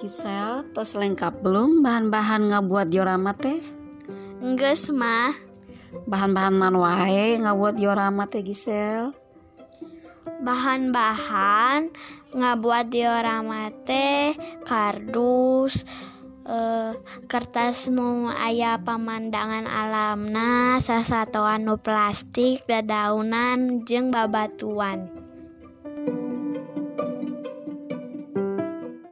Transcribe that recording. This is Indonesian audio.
Gisel tos lengkap belum bahan-bahan ngabuat diorama teh? Enggak, mah. Bahan-bahan man wae ngabuat diorama teh Gisel? Bahan-bahan ngabuat diorama teh kardus, eh, kertas nu aya pemandangan alamna, sasatoan nu plastik, dadaunan jeng babatuan.